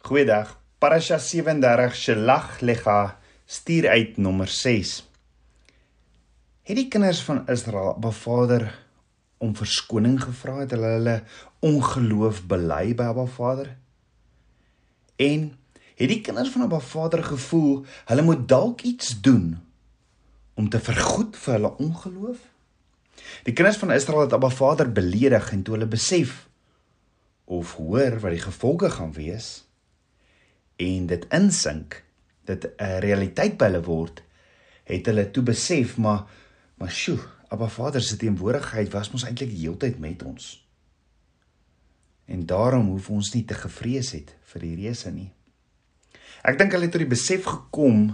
Goeiedag. Parasha 37 Shelach Lecha stuur uit nommer 6. Het die kinders van Israel by Vader om verskoning gevra het hulle hulle ongeloof bely by Abba Vader? En het die kinders van Abba Vader gevoel hulle moet dalk iets doen om te vergoed vir hulle ongeloof? Die kinders van Israel het Abba Vader beledig en toe hulle besef of hoor wat die gevolge gaan wees en dit insink dit 'n realiteit by hulle word het hulle toe besef maar maar sjo Abba Vader se teenwoordigheid was mos eintlik die heeltyd met ons. En daarom hoef ons nie te gevrees het vir die reëse nie. Ek dink hulle het tot die besef gekom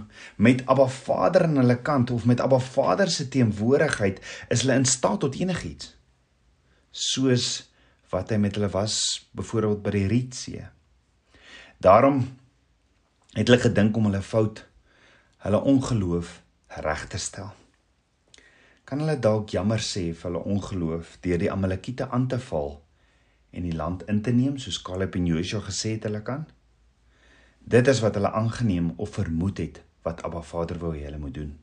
met Abba Vader aan hulle kant of met Abba Vader se teenwoordigheid is hulle in staat tot enigiets. Soos wat hy met hulle was byvoorbeeld by die Rietsee. Daarom het hulle gedink om hulle fout, hulle ongeloof reg te stel. Kan hulle dalk jammer sê vir hulle ongeloof deur die Amalekiete aan te val en die land in te neem soos Caleb en Joshua gesê het hulle kan? Dit is wat hulle aangeneem of vermoed het wat Abba Vader wou hê hulle moet doen.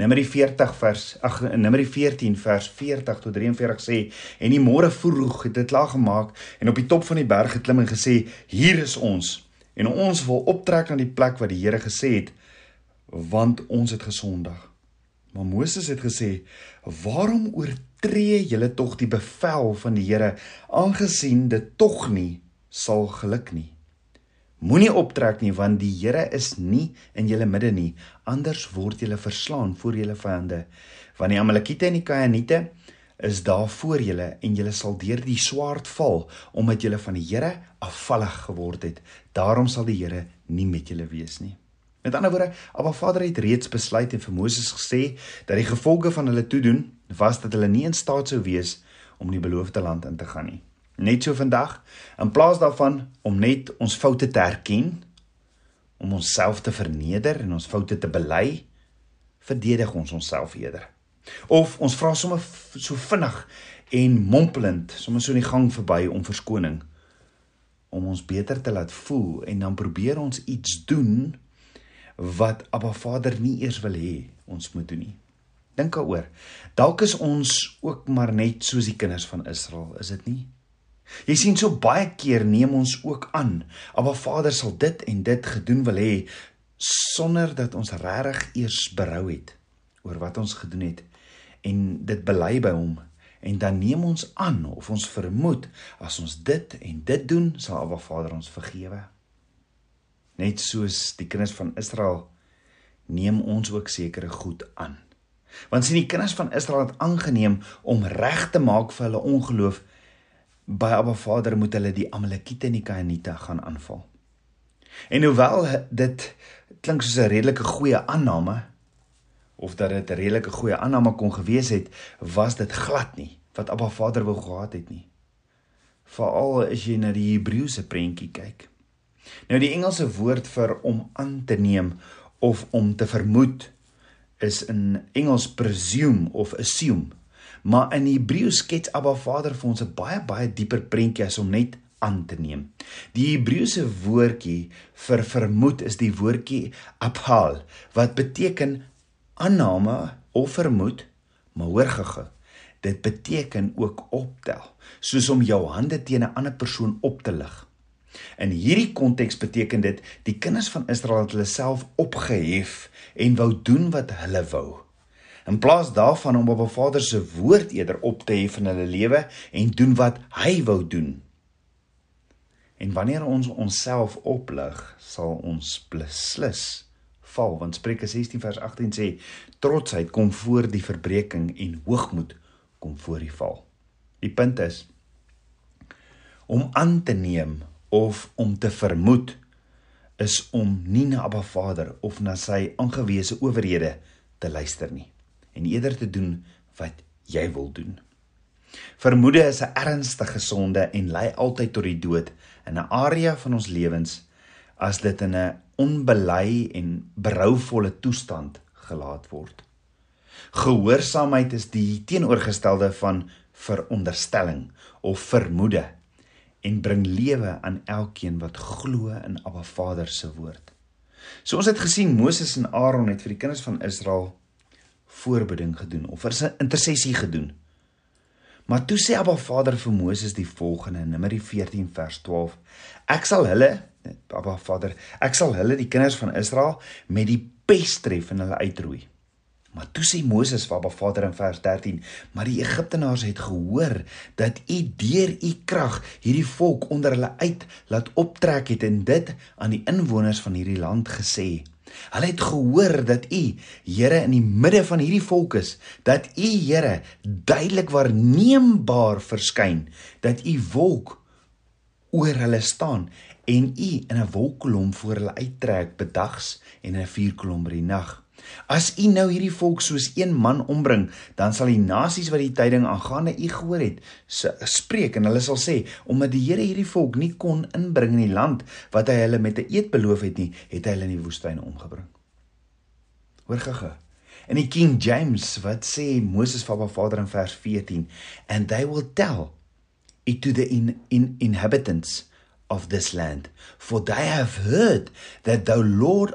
Numeri 40 vers ag Numeri 14 vers 40 tot 43 sê en die môre vroeg het dit klaar gemaak en op die top van die berg geklim en gesê hier is ons en ons wil optrek na die plek wat die Here gesê het want ons het gesondig. Maar Moses het gesê waarom oortree julle tog die bevel van die Here aangesien dit tog nie sal geluk nie. Moenie optrek nie want die Here is nie in julle midde nie, anders word julle verslaan voor julle vyande. Want die Amalekiete en die Kainiete is daar voor julle en julle sal deur die swaard val omdat julle van die Here afvallig geword het. Daarom sal die Here nie met julle wees nie. Met ander woorde, Abba Vader het reeds besluit en vir Moses gesê dat die gevolge van hulle toedoen was dat hulle nie in staat sou wees om die beloofde land in te gaan nie. Net so vandag, in plaas daarvan om net ons foute te erken, om onsself te verneder en ons foute te bely, verdedig ons onsself eerder. Of ons vra sommer so vinnig en mompelend, sommer so in die gang verby om verskoning om ons beter te laat voel en dan probeer ons iets doen wat Abba Vader nie eers wil hê ons moet doen nie. Dink daaroor. Dalk is ons ook maar net soos die kinders van Israel, is dit nie? Jy sien so baie keer neem ons ook aan, Abba Vader sal dit en dit gedoen wil hê sonder dat ons regtig eers berou het oor wat ons gedoen het en dit bely by hom en dan neem ons aan of ons vermoed as ons dit en dit doen sal Abba Vader ons vergewe. Net soos die kinders van Israel neem ons ook sekere goed aan. Want sien die kinders van Israel het aangeneem om reg te maak vir hulle ongeloof by Abba Vader moet hulle die Amalekiete en die Kainite gaan aanval. En hoewel dit klink soos 'n redelike goeie aanname of dat dit 'n redelike goeie aanname kon gewees het, was dit glad nie wat Abba Vader wou gehad het nie. Veral as jy na die Hebreëse prentjie kyk. Nou die Engelse woord vir om aan te neem of om te vermoed is in Engels presume of assume Maar in Hebreëus skets Abba Vader vir ons 'n baie baie dieper prentjie as om net aan te neem. Die Hebreëse woordjie vir vermoed is die woordjie aphal wat beteken aanname of vermoed, maar hoor gege. Dit beteken ook optel, soos om jou hande teen 'n ander persoon op te lig. In hierdie konteks beteken dit die kinders van Israel het hulle self opgehef en wou doen wat hulle wou in plaas daarvan om op 'n Vader se woord eerder op te hef in hulle lewe en doen wat hy wou doen. En wanneer ons onsself oplig, sal ons beslis val want Spreuke 16 vers 18 sê trotsheid kom voor die verbreeking en hoogmoed kom voor die val. Die punt is om aan te neem of om te vermoed is om nie na Abba Vader of na sy aangewese owerhede te luister nie en eerder te doen wat jy wil doen. Vermoede is 'n ernstige sonde en lei altyd tot die dood in 'n area van ons lewens as dit in 'n onbely en berouvolle toestand gelaat word. Gehoorsaamheid is die teenoorgestelde van veronderstelling of vermoede en bring lewe aan elkeen wat glo in Abba Vader se woord. So ons het gesien Moses en Aaron het vir die kinders van Israel voorbeding gedoen of 'n intersessie gedoen. Maar toe sê Abba Vader vir Moses die volgende in Numeri 14 vers 12: Ek sal hulle, Abba Vader, ek sal hulle die kinders van Israel met die pes tref en hulle uitroei. Maar toe sê Moses vir Abba Vader in vers 13: "Maar die Egiptenaars het gehoor dat U deur U krag hierdie volk onder hulle uit laat optrek het en dit aan die inwoners van hierdie land gesê. Hulle het gehoor dat U, Here, in die midde van hierdie volk is, dat U, Here, duidelik waarneembaar verskyn, dat U wolk oor hulle staan en U in 'n wolkkolom voor hulle uittrek bedags en in 'n vuurkolom by die nag." As u nou hierdie volk soos een man ombring, dan sal die nasies wat die tyding aangaande u gehoor het, spreek en hulle sal sê, omdat die Here hierdie volk nie kon inbring in die land wat hy hulle met 'n eed beloof het nie, het hy hulle in die woestyn omgebring. Hoor gaga. In die King James wat sê Moses Abba Vader in vers 14, and they will tell it to the in, in inhabitants of this land, for they have heard that the Lord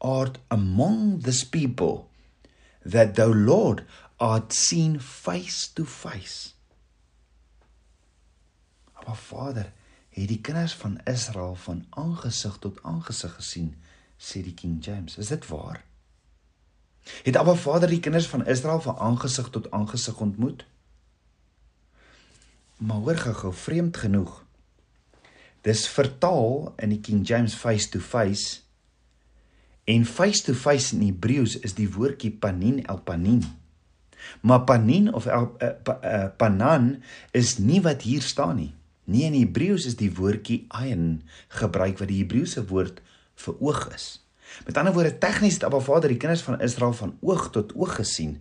art among this people that thou Lord art seen face to face. Maar Vader, het die kinders van Israel van aangesig tot aangesig gesien, sê die King James. Is dit waar? Het Abba Vader die kinders van Israel van aangesig tot aangesig ontmoet? Maar hoor gou, vreemd genoeg. Dis vertaal in die King James face to face En face to face in Hebreëus is die woordjie panin el panin. Maar panin of el, uh, pa, uh, panan is nie wat hier staan nie. Nee in Hebreëus is die woordjie ayn gebruik wat die Hebreëse woord vir oog is. Met ander woorde tegnies het Abba Vader die kinders van Israel van oog tot oog gesien.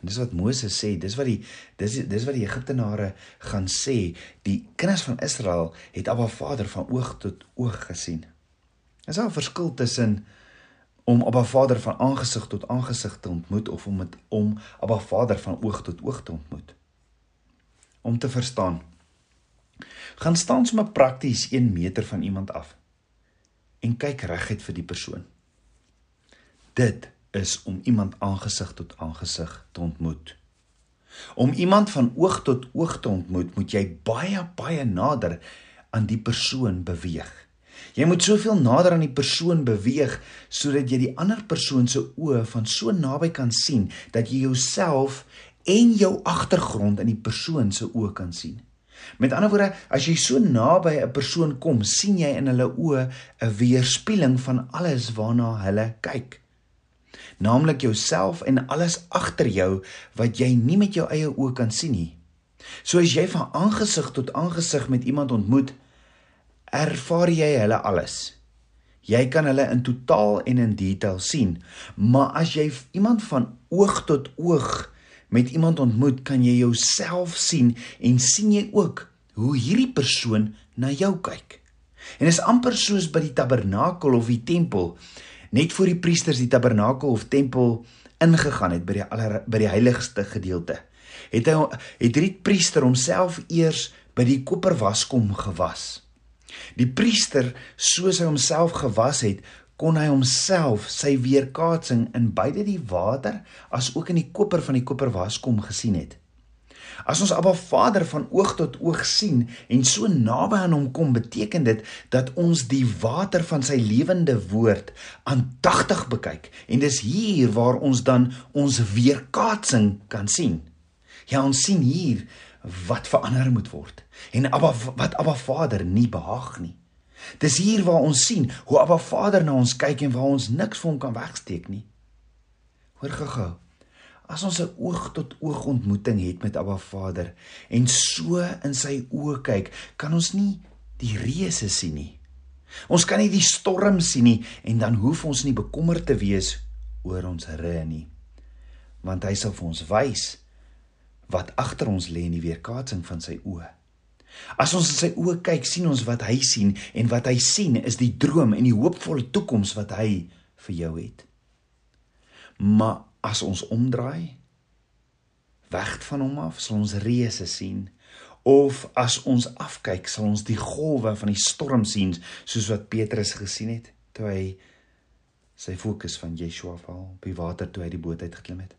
En dis wat Moses sê, dis wat die dis dis wat die Egiptenare gaan sê, die kinders van Israel het Abba Vader van oog tot oog gesien. Is daar 'n verskil tussen om Abba Vader van aangesig tot aangesig te ontmoet of om met om Abba Vader van oog tot oog te ontmoet? Om te verstaan. Gaan staan sommer prakties 1 meter van iemand af en kyk reguit vir die persoon. Dit is om iemand aangesig tot aangesig te ontmoet. Om iemand van oog tot oog te ontmoet, moet jy baie baie nader aan die persoon beweeg. Jy moet soveel nader aan die persoon beweeg sodat jy die ander persoon se oë van so naby kan sien dat jy jouself en jou agtergrond in die persoon se oë kan sien. Met ander woorde, as jy so naby 'n persoon kom, sien jy in hulle oë 'n weerspieëling van alles waarna hulle kyk. Naamlik jouself en alles agter jou wat jy nie met jou eie oë kan sien nie. So as jy van aangesig tot aangesig met iemand ontmoet, ervaar jy hulle alles. Jy kan hulle in totaal en in detail sien, maar as jy iemand van oog tot oog met iemand ontmoet, kan jy jouself sien en sien jy ook hoe hierdie persoon na jou kyk. En is amper soos by die tabernakel of die tempel, net voor die priesters die tabernakel of tempel ingegaan het by die aller by die heiligste gedeelte. Het hy het hierdie priester homself eers by die koperwaskom gewas. Die priester, soos hy homself gewas het, kon hy homself sy weerkaatsing in beide die water as ook in die koper van die koperwaskom gesien het. As ons Abba Vader van oog tot oog sien en so naby aan hom kom, beteken dit dat ons die water van sy lewende woord aandagtig bekyk en dis hier waar ons dan ons weerkaatsing kan sien. Ja, ons sien hier wat verander moet word en Abba wat Abba Vader nie behaag nie. Dis hier waar ons sien hoe Abba Vader na ons kyk en waar ons niks vir hom kan wegsteek nie. Hoor gou-gou. As ons 'n oog tot oog ontmoeting het met Abba Vader en so in sy oë kyk, kan ons nie die reëse sien nie. Ons kan nie die storm sien nie en dan hoef ons nie bekommerd te wees oor ons ry nie. Want hy sal vir ons wys wat agter ons lê in die weerkaatsing van sy oë. As ons in sy oë kyk, sien ons wat hy sien en wat hy sien is die droom en die hoopvolle toekoms wat hy vir jou het. Maar as ons omdraai weg van hom af, sal ons reëse sien of as ons afkyk, sal ons die golwe van die storm sien soos wat Petrus gesien het toe hy sy fokus van Yeshua val op die water toe hy die boot uitgeklim het.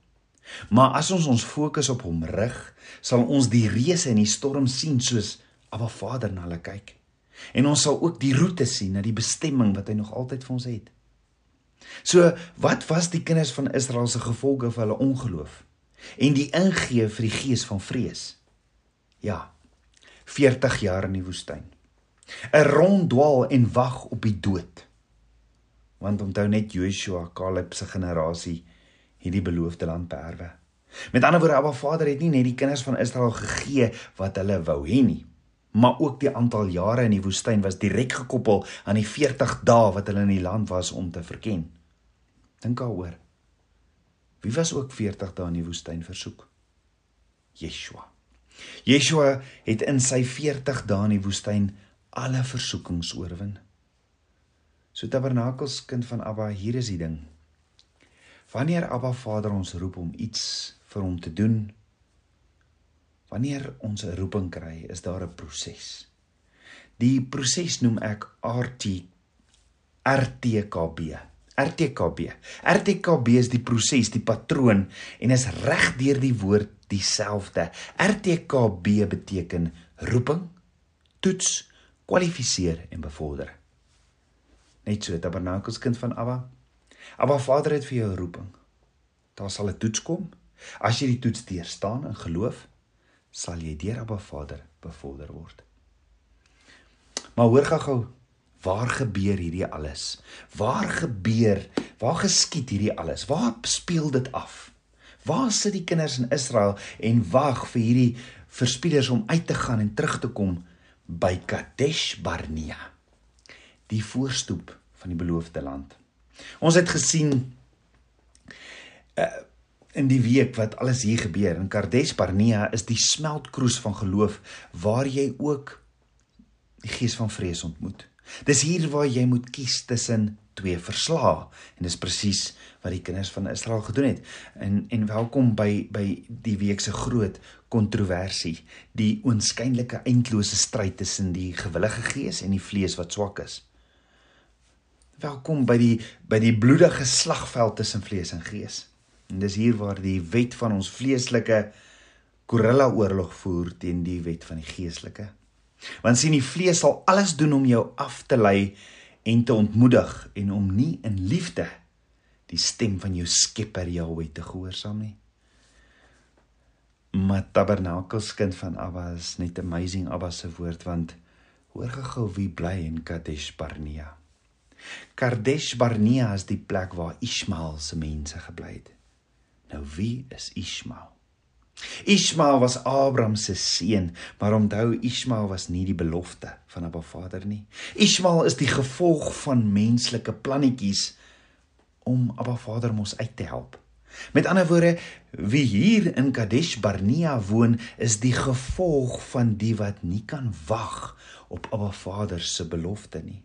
Maar as ons ons fokus op hom rig, sal ons die reëse in die storm sien soos Abba Vader na hulle kyk. En ons sal ook die roete sien na die bestemming wat hy nog altyd vir ons het. So, wat was die kinders van Israel se gevolge vir hulle ongeloof en die ingee vir die gees van vrees? Ja. 40 jaar in die woestyn. 'n Ronddwaal en wag op die dood. Want onthou net Joshua, Caleb se generasie hierdie beloofde land beerwe. Met ander woorde, Abba Vader het nie net die kinders van Israel gegee wat hulle wou hê nie, maar ook die aantal jare in die woestyn was direk gekoppel aan die 40 dae wat hulle in die land was om te verken. Dink daaroor. Wie was ook 40 dae in die woestyn versoek? Yeshua. Yeshua het in sy 40 dae in die woestyn alle versoekings oorwin. So tabernakels kind van Abba, hier is die ding. Wanneer Abba Vader ons roep om iets vir hom te doen, wanneer ons 'n roeping kry, is daar 'n proses. Die proses noem ek RT RTKB. RTKB. RTKB is die proses, die patroon en is reg deur die woord dieselfde. RTKB beteken roeping, toets, kwalifiseer en bevorder. Net so tabernakels kind van Abba Maar Vader het vir jou 'n roeping. Daar sal 'n toets kom. As jy die toets deurstaan in geloof, sal jy deur Abba Vader bevorder word. Maar hoor gou-gou, waar gebeur hierdie alles? Waar gebeur? Waar geskied hierdie alles? Waar speel dit af? Waar sit die kinders in Israel en wag vir hierdie verspieders om uit te gaan en terug te kom by Kadesh Barnea? Die voorstoep van die beloofde land. Ons het gesien uh, in die week wat alles hier gebeur in Kadesh Barnea is die smeltkroes van geloof waar jy ook die gees van vrees ontmoet. Dis hier waar jy moet kies tussen twee verslae en dis presies wat die kinders van Israel gedoen het. En en welkom by by die week se groot kontroversie, die oënskynlike eindelose stryd tussen die gewillige gees en die vlees wat swak is. Welkom by die by die bloedige slagveld tussen vlees en gees. En dis hier waar die wet van ons vleeslike gorilla oorlog voer teen die wet van die geestelike. Want sien die vlees sal alles doen om jou af te lei en te ontmoedig en om nie in liefde die stem van jou Skepper Jahweh te gehoorsaam nie. Maar tabernakels kind van Abba is net amazing Abba se woord want hoor gou wie bly in Kadesh Barnea. Kadesh Barnea is die plek waar Ismael se mense gebly het. Nou wie is Ismael? Ismael was Abraham se seun, maar onthou Ismael was nie die belofte van Abba Vader nie. Ismael is die gevolg van menslike plannetjies om Abba Vader mos uit te help. Met ander woorde, wie hier in Kadesh Barnea woon, is die gevolg van die wat nie kan wag op Abba Vader se belofte nie.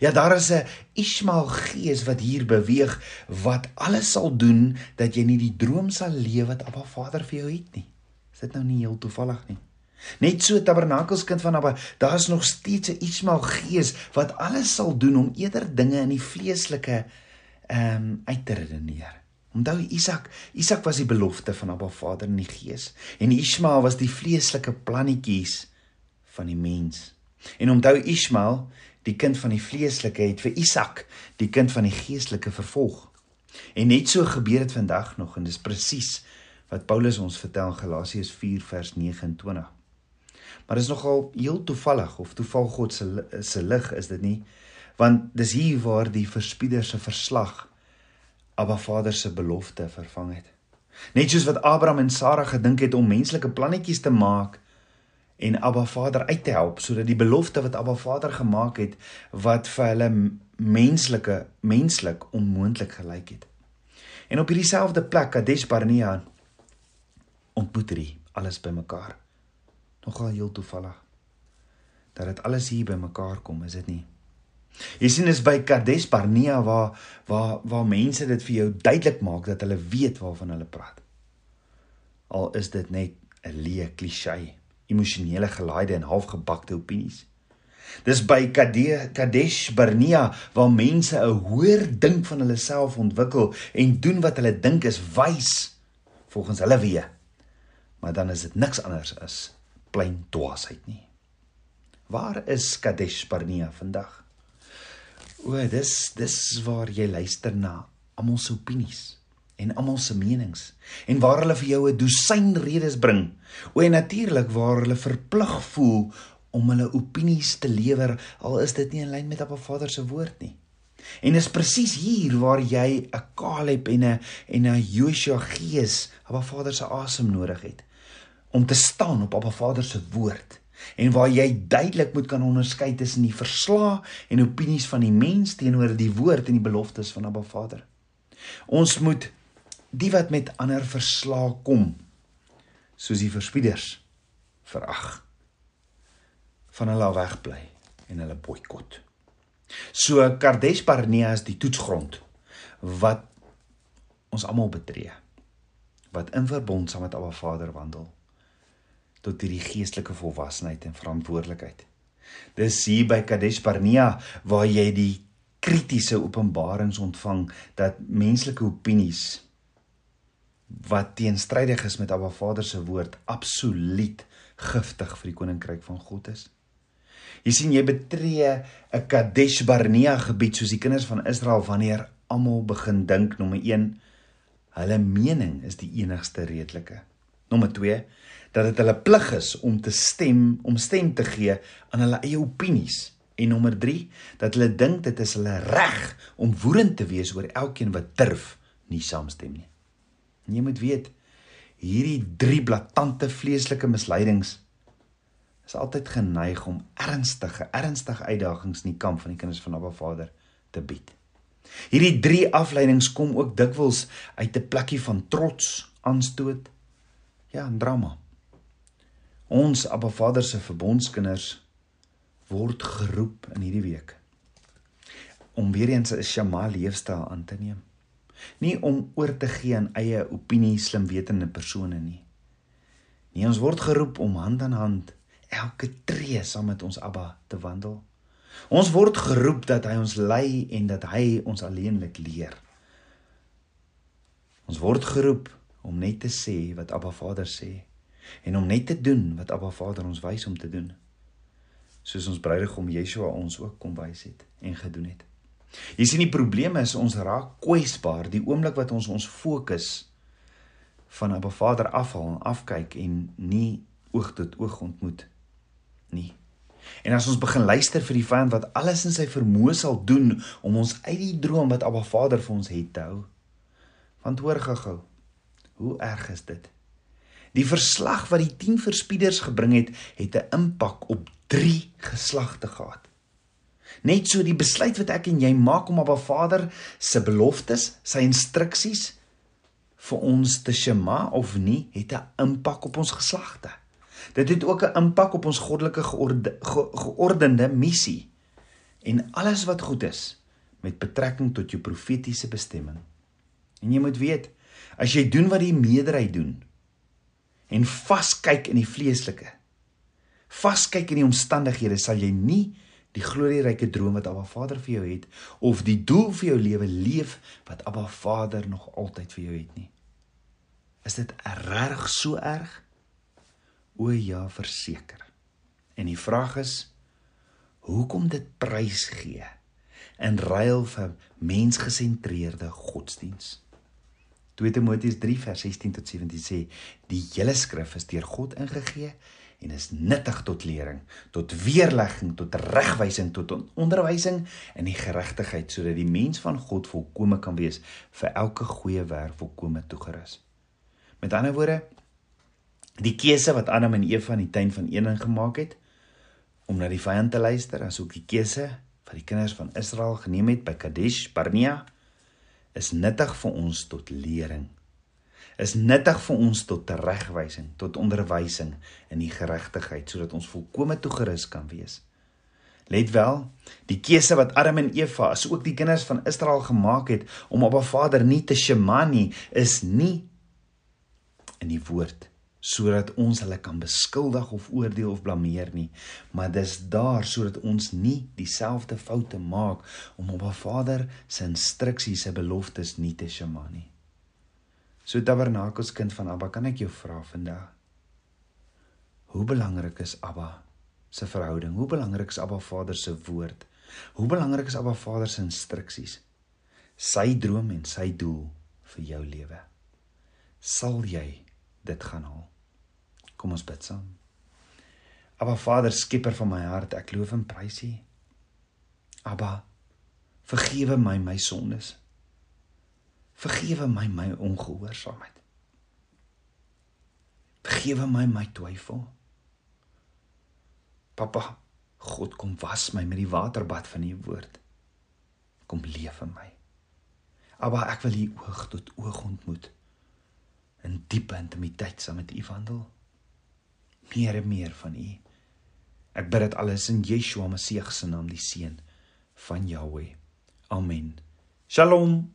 Ja, daar is 'n Ismael gees wat hier beweeg wat alles sal doen dat jy nie die droom sal leef wat Abba Vader vir jou het nie. Is dit nou nie heel toevallig nie? Net so tabernakelskind van Abba, daar is nog steeds 'n Ismael gees wat alles sal doen om eerder dinge in die vleeslike ehm um, uit te redeneer. Onthou Isak, Isak was die belofte van Abba Vader in die gees en Ismael was die vleeslike plannetjies van die mens. En onthou Ismael, die kind van die vleeslike het vir Isak, die kind van die geestelike vervolg. En net so gebeur dit vandag nog en dis presies wat Paulus ons vertel Galasiërs 4 vers 29. Maar dis nogal heel toevallig of toeval God se se lig is dit nie? Want dis hier waar die verspieder se verslag Abba Vader se belofte vervang het. Net soos wat Abraham en Sara gedink het om menslike plannetjies te maak en Abba Vader uit te help sodat die belofte wat Abba Vader gemaak het wat vir hulle menslike menslik onmoontlik gelyk het. En op hierdie selfde plek Kadesh Barnea ontmoet hy alles bymekaar. Nogal heel toevallig dat dit alles hier bymekaar kom, is dit nie? Jy sien is by Kadesh Barnea waar waar waar mense dit vir jou duidelik maak dat hulle weet waarvan hulle praat. Al is dit net 'n leë klisee. Emosionele gelaaide en halfgebakte opinies. Dis by Kadesh Barnea waar mense 'n hoër dink van hulle self ontwikkel en doen wat hulle dink is wys volgens hulle wee. Maar dan is dit niks anders as plain dwaasheid nie. Waar is Kadesh Barnea vandag? O, dis dis waar jy luister na almal se opinies en almal se menings en waar hulle vir jou 'n dosyn redes bring. O, en natuurlik waar hulle verplig voel om hulle opinies te lewer al is dit nie in lyn met Abba Vader se woord nie. En dis presies hier waar jy 'n Caleb en 'n en 'n Joshua gees Abba Vader se asem nodig het om te staan op Abba Vader se woord en waar jy duidelik moet kan onderskei tussen die verslae en opinies van die mens teenoor die woord en die beloftes van Abba Vader. Ons moet die wat met ander verslae kom soos die verspieders verag van hulle wegbly en hulle boikot. So Kardesh Barnea is die toetsgrond wat ons almal betree wat in verbond saam met Abba Vader wandel tot hierdie geestelike volwassenheid en verantwoordelikheid. Dis hier by Kadesh Barnea waar jy die kritiese openbarings ontvang dat menslike opinies wat teenstrydig is met Abba Vader se woord absoluut giftig vir die koninkryk van God is. Jy sien jy betree 'n Kadesh Barnea gebied soos die kinders van Israel wanneer almal begin dink nommer 1 hulle mening is die enigste redelike. Nommer 2 dat dit hulle plig is om te stem, om stem te gee aan hulle eie opinies. En nommer 3 dat hulle dink dit is hulle reg om woedend te wees oor elkeen wat durf nie saamstem nie. En jy moet weet hierdie drie blaatante vleeslike misleidings is altyd geneig om ernstige, ernstige uitdagings in die kamp van die kinders van Abba Vader te bied. Hierdie drie afleidings kom ook dikwels uit 'n plekkie van trots, aanstoot, ja, en drama. Ons Abba Vader se verbondskinders word geroep in hierdie week om weer eens 'n Shema leefstyl aan te neem. Nie om oor te gee aan eie opinie slimwetende persone nie. Nee, ons word geroep om hand aan hand elke tree saam met ons Abba te wandel. Ons word geroep dat hy ons lei en dat hy ons alleenlik leer. Ons word geroep om net te sê wat Abba Vader sê en om net te doen wat Abba Vader ons wys om te doen. Soos ons bruidegom Yeshua ons ook kom wys het en gedoen het. Jy sien die probleem is ons raak kwesbaar die oomblik wat ons ons fokus van Abba Vader afhaal en afkyk en nie oog tot oog ontmoet nie. En as ons begin luister vir die vyand wat alles in sy vermoë sal doen om ons uit die droom wat Abba Vader vir ons het te hou. Want hoor gou-gou, hoe erg is dit? Die verslag wat die 10 verspieders gebring het, het 'n impak op 3 geslagte gehad. Net so die besluit wat ek en jy maak om Abba Vader se beloftes, sy instruksies vir ons te shema of nie, het 'n impak op ons geslagte. Dit het ook 'n impak op ons goddelike georde, ge, geordende missie en alles wat goed is met betrekking tot jou profetiese bestemming. En jy moet weet, as jy doen wat die meerderheid doen en vaskyk in die vleeslike, vaskyk in die omstandighede, sal jy nie die glorieryke droom wat Abba Vader vir jou het of die doel vir jou lewe leef wat Abba Vader nog altyd vir jou het nie. Is dit reg so erg? O ja, verseker. En die vraag is hoekom dit prys gee in ruil vir mensgesentreerde godsdiens. 2 Timoteus 3 vers 16 tot 17 sê die hele skrif is deur God ingegee en is nuttig tot lering, tot weerlegging, tot regwysing, tot onderwysing in die geregtigheid sodat die mens van God volkome kan wees vir elke goeie werk volkome toegerus. Met ander woorde, die keuse wat Adam en Eva in die tuin van Eden gemaak het om na die vyand te luister, asook die keuse wat die kinders van Israel geneem het by Kadesh Barnea is nuttig vir ons tot lering. Is nuttig vir ons tot teregwysing, tot onderwysing in die geregtigheid sodat ons volkome toegerus kan wees. Let wel, die keuse wat Adam en Eva asook die kinders van Israel gemaak het om op 'n Vader nie te shema nie, is nie in die woord sodat ons hulle kan beskuldig of oordeel of blameer nie, maar dis daar sodat ons nie dieselfde foute maak om op 'n Vader se instruksies se beloftes nie te sjema nie. So Tabernakels kind van Abba, kan ek jou vra vandag? Hoe belangrik is Abba se verhouding? Hoe belangrik is Abba Vader se woord? Hoe belangrik is Abba Vader se instruksies? Sy droom en sy doel vir jou lewe. Sal jy dit gaan haal. Kom ons bid saam. Aba Vader, skieper van my hart, ek loof en prys U. Aba, vergewe my my sondes. Vergewe my my ongehoorsaamheid. Vergewe my my twyfel. Papa, God kom was my met die waterbad van U woord. Kom leef in my. Aba, ek wil U oog tot oog ontmoet in diepe intimiteit saam met U wandel. Meer en meer van U. Ek bid dit alles in Yeshua Messie se naam, die seun van Jahweh. Amen. Shalom.